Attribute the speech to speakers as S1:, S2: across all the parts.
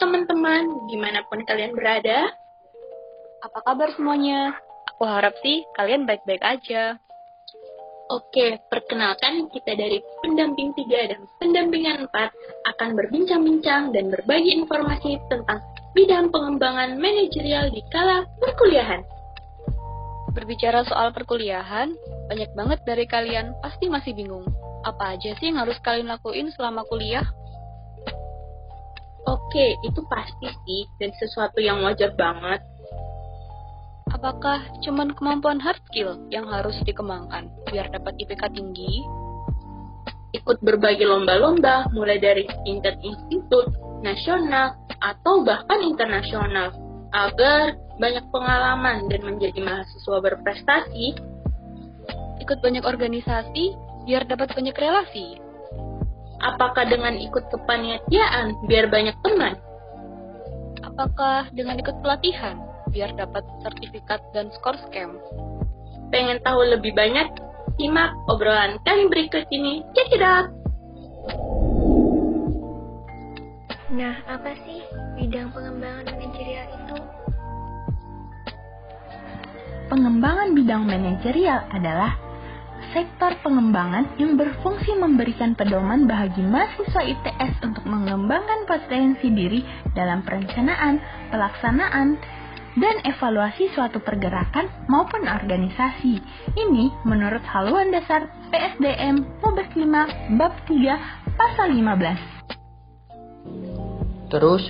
S1: teman-teman, di mana pun kalian berada.
S2: Apa kabar semuanya? Aku harap sih kalian baik-baik aja.
S1: Oke, perkenalkan kita dari pendamping 3 dan pendampingan 4 akan berbincang-bincang dan berbagi informasi tentang bidang pengembangan manajerial di kala perkuliahan.
S2: Berbicara soal perkuliahan, banyak banget dari kalian pasti masih bingung. Apa aja sih yang harus kalian lakuin selama kuliah?
S1: Oke, itu pasti sih dan sesuatu yang wajar banget.
S2: Apakah cuman kemampuan hard skill yang harus dikembangkan biar dapat IPK tinggi?
S1: Ikut berbagai lomba-lomba mulai dari tingkat institut, nasional, atau bahkan internasional agar banyak pengalaman dan menjadi mahasiswa berprestasi.
S2: Ikut banyak organisasi biar dapat banyak relasi
S1: Apakah dengan ikut kepanitiaan biar banyak teman?
S2: Apakah dengan ikut pelatihan biar dapat sertifikat dan skor scam?
S1: Pengen tahu lebih banyak? Simak obrolan kami berikut ini. Check it out!
S3: Nah, apa sih bidang pengembangan manajerial itu?
S4: Pengembangan bidang manajerial adalah sektor pengembangan yang berfungsi memberikan pedoman bagi mahasiswa ITS untuk mengembangkan potensi diri dalam perencanaan, pelaksanaan, dan evaluasi suatu pergerakan maupun organisasi. Ini menurut haluan dasar PSDM Mubes 5 Bab 3 Pasal 15.
S5: Terus,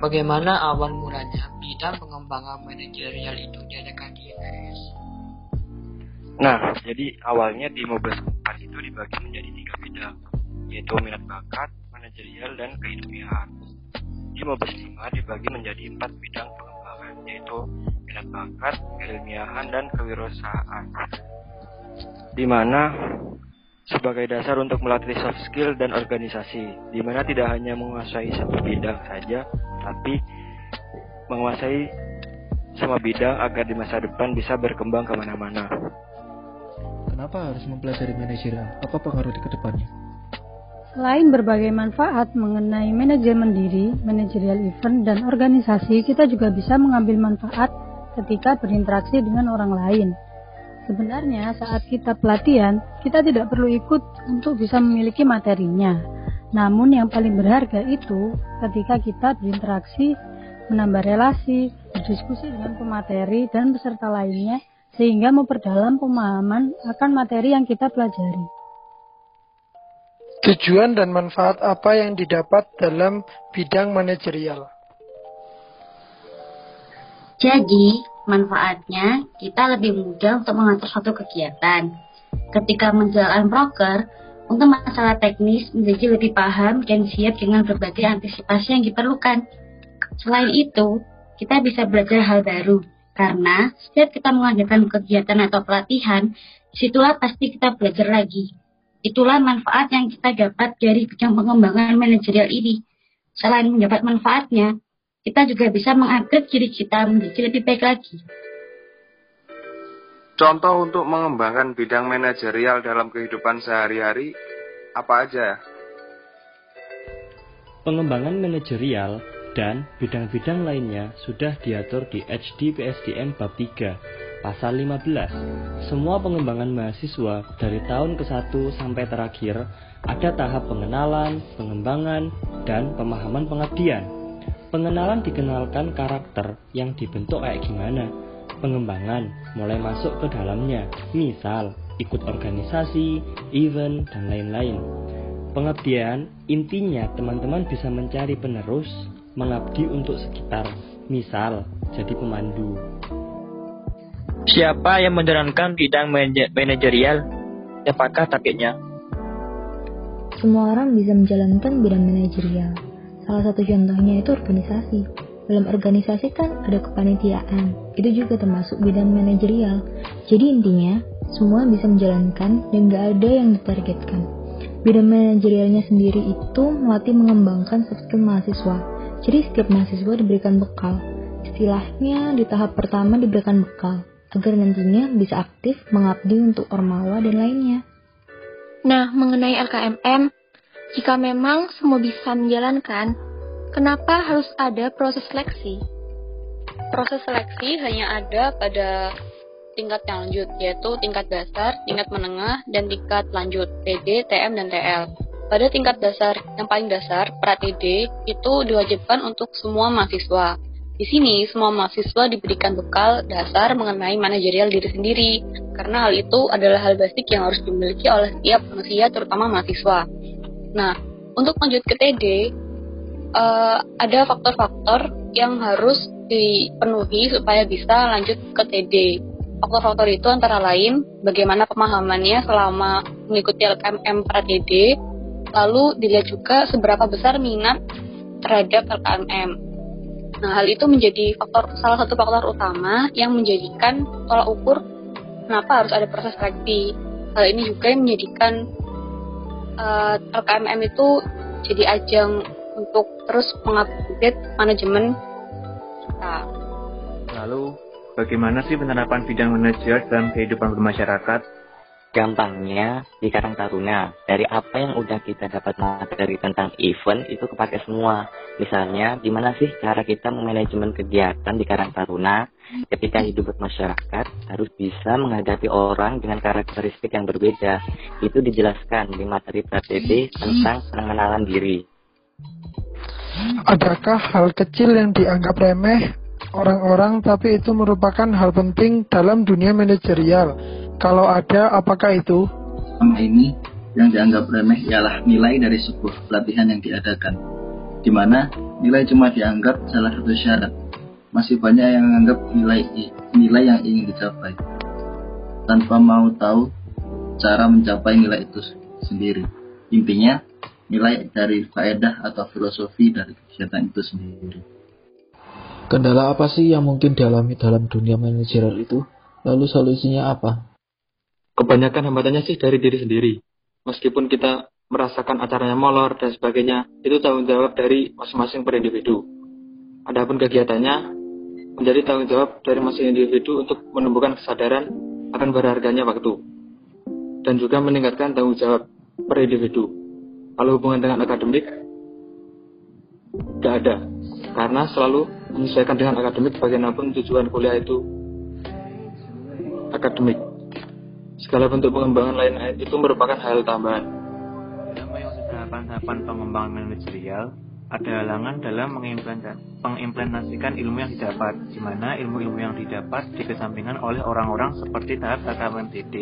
S5: bagaimana awal mulanya bidang pengembangan manajerial itu diadakan di ITS?
S6: Nah, jadi awalnya di Mobile 4 itu dibagi menjadi tiga bidang, yaitu minat bakat, manajerial, dan keilmiahan. Di Mobile 5 dibagi menjadi empat bidang pengembangan, yaitu minat bakat, keilmiahan, dan kewirausahaan. Di mana sebagai dasar untuk melatih soft skill dan organisasi, di mana tidak hanya menguasai satu bidang saja, tapi menguasai semua bidang agar di masa depan bisa berkembang ke mana-mana.
S7: Kenapa harus mempelajari manajerial? Apa pengaruh di ke depannya?
S8: Selain berbagai manfaat mengenai manajemen diri, manajerial event, dan organisasi, kita juga bisa mengambil manfaat ketika berinteraksi dengan orang lain. Sebenarnya saat kita pelatihan, kita tidak perlu ikut untuk bisa memiliki materinya. Namun yang paling berharga itu ketika kita berinteraksi, menambah relasi, berdiskusi dengan pemateri dan peserta lainnya sehingga memperdalam pemahaman akan materi yang kita pelajari.
S9: Tujuan dan manfaat apa yang didapat dalam bidang manajerial?
S10: Jadi, manfaatnya kita lebih mudah untuk mengatur suatu kegiatan. Ketika menjalankan broker, untuk masalah teknis menjadi lebih paham dan siap dengan berbagai antisipasi yang diperlukan. Selain itu, kita bisa belajar hal baru, karena setiap kita mengadakan kegiatan atau pelatihan, situlah pasti kita belajar lagi. Itulah manfaat yang kita dapat dari bidang pengembangan manajerial ini. Selain mendapat manfaatnya, kita juga bisa mengupgrade diri kita menjadi lebih baik lagi.
S11: Contoh untuk mengembangkan bidang manajerial dalam kehidupan sehari-hari apa aja?
S12: Pengembangan manajerial dan bidang-bidang lainnya sudah diatur di HD PSDM bab 3 pasal 15. Semua pengembangan mahasiswa dari tahun ke-1 sampai terakhir ada tahap pengenalan, pengembangan, dan pemahaman pengabdian. Pengenalan dikenalkan karakter yang dibentuk kayak gimana. Pengembangan mulai masuk ke dalamnya, misal ikut organisasi, event, dan lain-lain. Pengabdian intinya teman-teman bisa mencari penerus mengabdi untuk sekitar, misal jadi pemandu.
S13: Siapa yang menjalankan bidang manajerial? Siapakah targetnya?
S14: Semua orang bisa menjalankan bidang manajerial. Salah satu contohnya itu organisasi. Dalam organisasi kan ada kepanitiaan, itu juga termasuk bidang manajerial. Jadi intinya, semua bisa menjalankan dan gak ada yang ditargetkan. Bidang manajerialnya sendiri itu melatih mengembangkan skill mahasiswa, jadi setiap mahasiswa diberikan bekal. Istilahnya di tahap pertama diberikan bekal agar nantinya bisa aktif mengabdi untuk Ormawa dan lainnya.
S3: Nah, mengenai LKMM, jika memang semua bisa menjalankan, Kenapa harus ada proses seleksi?
S2: Proses seleksi hanya ada pada tingkat yang lanjut, yaitu tingkat dasar, tingkat menengah, dan tingkat lanjut, TD, TM, dan TL. Pada tingkat dasar yang paling dasar, pra-TD, itu diwajibkan untuk semua mahasiswa. Di sini, semua mahasiswa diberikan bekal dasar mengenai manajerial diri sendiri, karena hal itu adalah hal basic yang harus dimiliki oleh setiap manusia, terutama mahasiswa. Nah, untuk lanjut ke TD, uh, ada faktor-faktor yang harus dipenuhi supaya bisa lanjut ke TD. Faktor-faktor itu antara lain bagaimana pemahamannya selama mengikuti LKMM pra TD, lalu dilihat juga seberapa besar minat terhadap LKMM. Nah, hal itu menjadi faktor salah satu faktor utama yang menjadikan tolak ukur kenapa harus ada proses seleksi. Hal ini juga yang menjadikan uh, eh, LKMM itu jadi ajang untuk terus mengupdate manajemen kita.
S15: Lalu, bagaimana sih penerapan bidang manajer dalam kehidupan bermasyarakat?
S16: Gampangnya di Karang Taruna, dari apa yang udah kita dapat materi tentang event itu kepake semua. Misalnya, gimana sih cara kita memanajemen kegiatan di Karang Taruna ketika hidup bermasyarakat harus bisa menghadapi orang dengan karakteristik yang berbeda. Itu dijelaskan di materi PTD tentang pengenalan diri.
S9: Adakah hal kecil yang dianggap remeh orang-orang tapi itu merupakan hal penting dalam dunia manajerial? Kalau ada, apakah itu?
S17: Selama ini, yang dianggap remeh ialah nilai dari sebuah pelatihan yang diadakan, di mana nilai cuma dianggap salah satu syarat. Masih banyak yang menganggap nilai nilai yang ingin dicapai, tanpa mau tahu cara mencapai nilai itu sendiri. Intinya, nilai dari faedah atau filosofi dari kegiatan itu sendiri.
S7: Kendala apa sih yang mungkin dialami dalam dunia manajerial itu? Lalu solusinya apa?
S18: Kebanyakan hambatannya sih dari diri sendiri. Meskipun kita merasakan acaranya molor dan sebagainya, itu tanggung jawab dari masing-masing per individu. Adapun kegiatannya menjadi tanggung jawab dari masing individu untuk menumbuhkan kesadaran akan berharganya waktu dan juga meningkatkan tanggung jawab per individu. Kalau hubungan dengan akademik, tidak ada, karena selalu menyesuaikan dengan akademik bagaimanapun tujuan kuliah itu akademik. Segala bentuk pengembangan lain itu merupakan hal tambahan.
S15: Dalam tahapan-tahapan pengembangan manajerial, ada halangan dalam mengimplementasikan ilmu yang didapat, di mana ilmu-ilmu yang didapat dikesampingkan oleh orang-orang seperti tahap KKMTD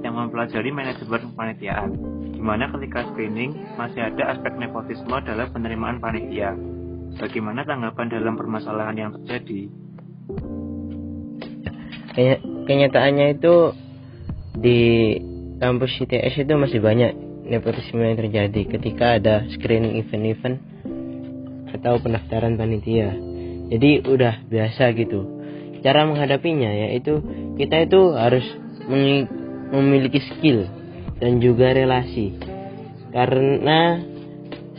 S15: yang mempelajari manajemen panitiaan, di mana ketika screening masih ada aspek nepotisme dalam penerimaan panitia. Bagaimana tanggapan dalam permasalahan yang terjadi?
S19: Kenyataannya itu di kampus ITS itu masih banyak nepotisme yang terjadi ketika ada screening event-event atau pendaftaran panitia. Jadi udah biasa gitu. Cara menghadapinya yaitu kita itu harus memiliki skill dan juga relasi. Karena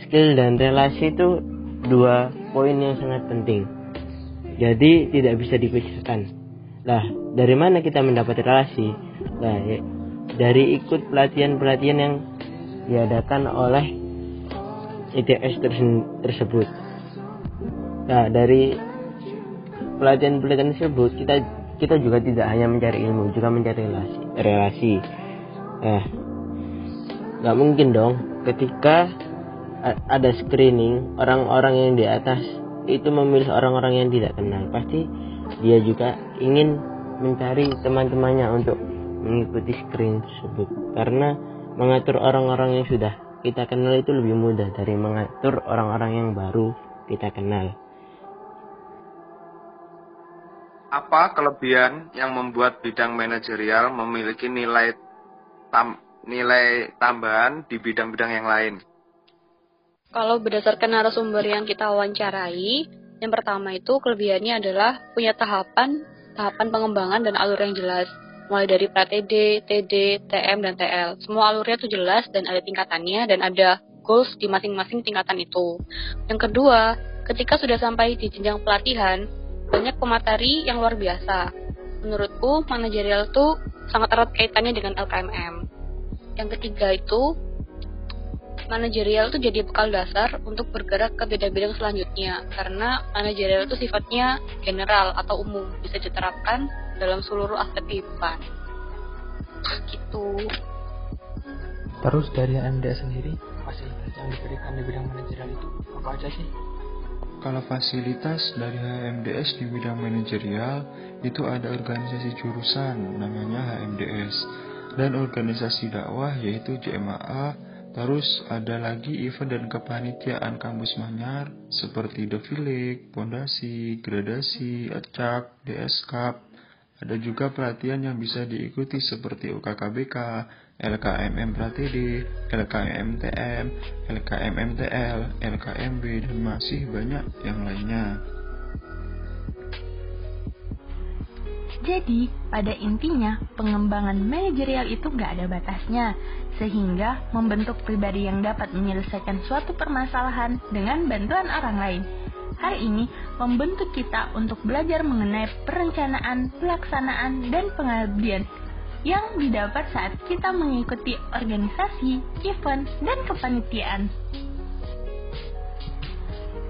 S19: skill dan relasi itu dua poin yang sangat penting. Jadi tidak bisa dipisahkan. Lah, dari mana kita mendapat relasi? Nah, dari ikut pelatihan-pelatihan yang diadakan oleh ITS tersebut. Nah, dari pelatihan-pelatihan tersebut kita kita juga tidak hanya mencari ilmu, juga mencari relasi. relasi. Nah, nggak mungkin dong ketika ada screening orang-orang yang di atas itu memilih orang-orang yang tidak kenal pasti dia juga ingin mencari teman-temannya untuk mengikuti screen tersebut karena mengatur orang-orang yang sudah kita kenal itu lebih mudah dari mengatur orang-orang yang baru kita kenal.
S11: Apa kelebihan yang membuat bidang manajerial memiliki nilai tam, nilai tambahan di bidang-bidang yang lain?
S2: Kalau berdasarkan narasumber yang kita wawancarai, yang pertama itu kelebihannya adalah punya tahapan tahapan pengembangan dan alur yang jelas mulai dari pra-TD, TD, TM, dan TL. Semua alurnya itu jelas dan ada tingkatannya dan ada goals di masing-masing tingkatan itu. Yang kedua, ketika sudah sampai di jenjang pelatihan, banyak pemateri yang luar biasa. Menurutku, manajerial itu sangat erat kaitannya dengan LKMM. Yang ketiga itu, manajerial itu jadi bekal dasar untuk bergerak ke bidang-bidang selanjutnya karena manajerial itu sifatnya general atau umum bisa diterapkan dalam seluruh aspek kehidupan. Gitu.
S7: Terus dari MDS sendiri, fasilitas yang diberikan di bidang manajerial itu apa aja sih?
S20: Kalau fasilitas dari HMDS di bidang manajerial itu ada organisasi jurusan namanya HMDS dan organisasi dakwah yaitu JMAA terus ada lagi event dan kepanitiaan kampus Manyar seperti Defilik, Pondasi, Gradasi, Acak, DS Cup ada juga pelatihan yang bisa diikuti seperti UKKBK, LKMM Pratd, LKMTM, LKMMTL, LKMB, dan masih banyak yang lainnya.
S4: Jadi, pada intinya, pengembangan manajerial itu nggak ada batasnya, sehingga membentuk pribadi yang dapat menyelesaikan suatu permasalahan dengan bantuan orang lain. Hari ini membentuk kita untuk belajar mengenai perencanaan, pelaksanaan, dan pengabdian yang didapat saat kita mengikuti organisasi, event, dan kepanitiaan.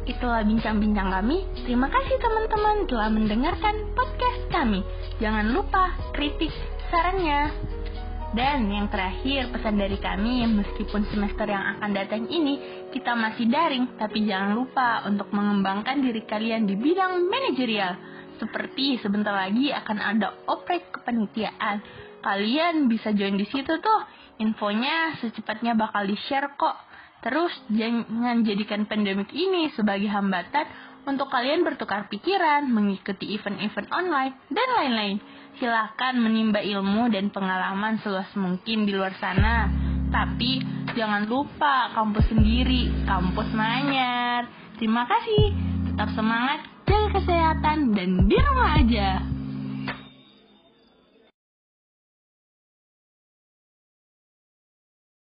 S4: Itulah bincang-bincang kami. Terima kasih teman-teman telah mendengarkan podcast kami. Jangan lupa kritik sarannya. Dan yang terakhir pesan dari kami, meskipun semester yang akan datang ini kita masih daring, tapi jangan lupa untuk mengembangkan diri kalian di bidang manajerial. Seperti sebentar lagi akan ada oprek kepanitiaan. Kalian bisa join di situ tuh. Infonya secepatnya bakal di-share kok. Terus jangan jadikan pandemik ini sebagai hambatan untuk kalian bertukar pikiran, mengikuti event-event online, dan lain-lain. Silahkan menimba ilmu dan pengalaman seluas mungkin di luar sana. Tapi jangan lupa kampus sendiri, kampus Manyar. Terima kasih. Tetap semangat, jaga kesehatan, dan di rumah aja.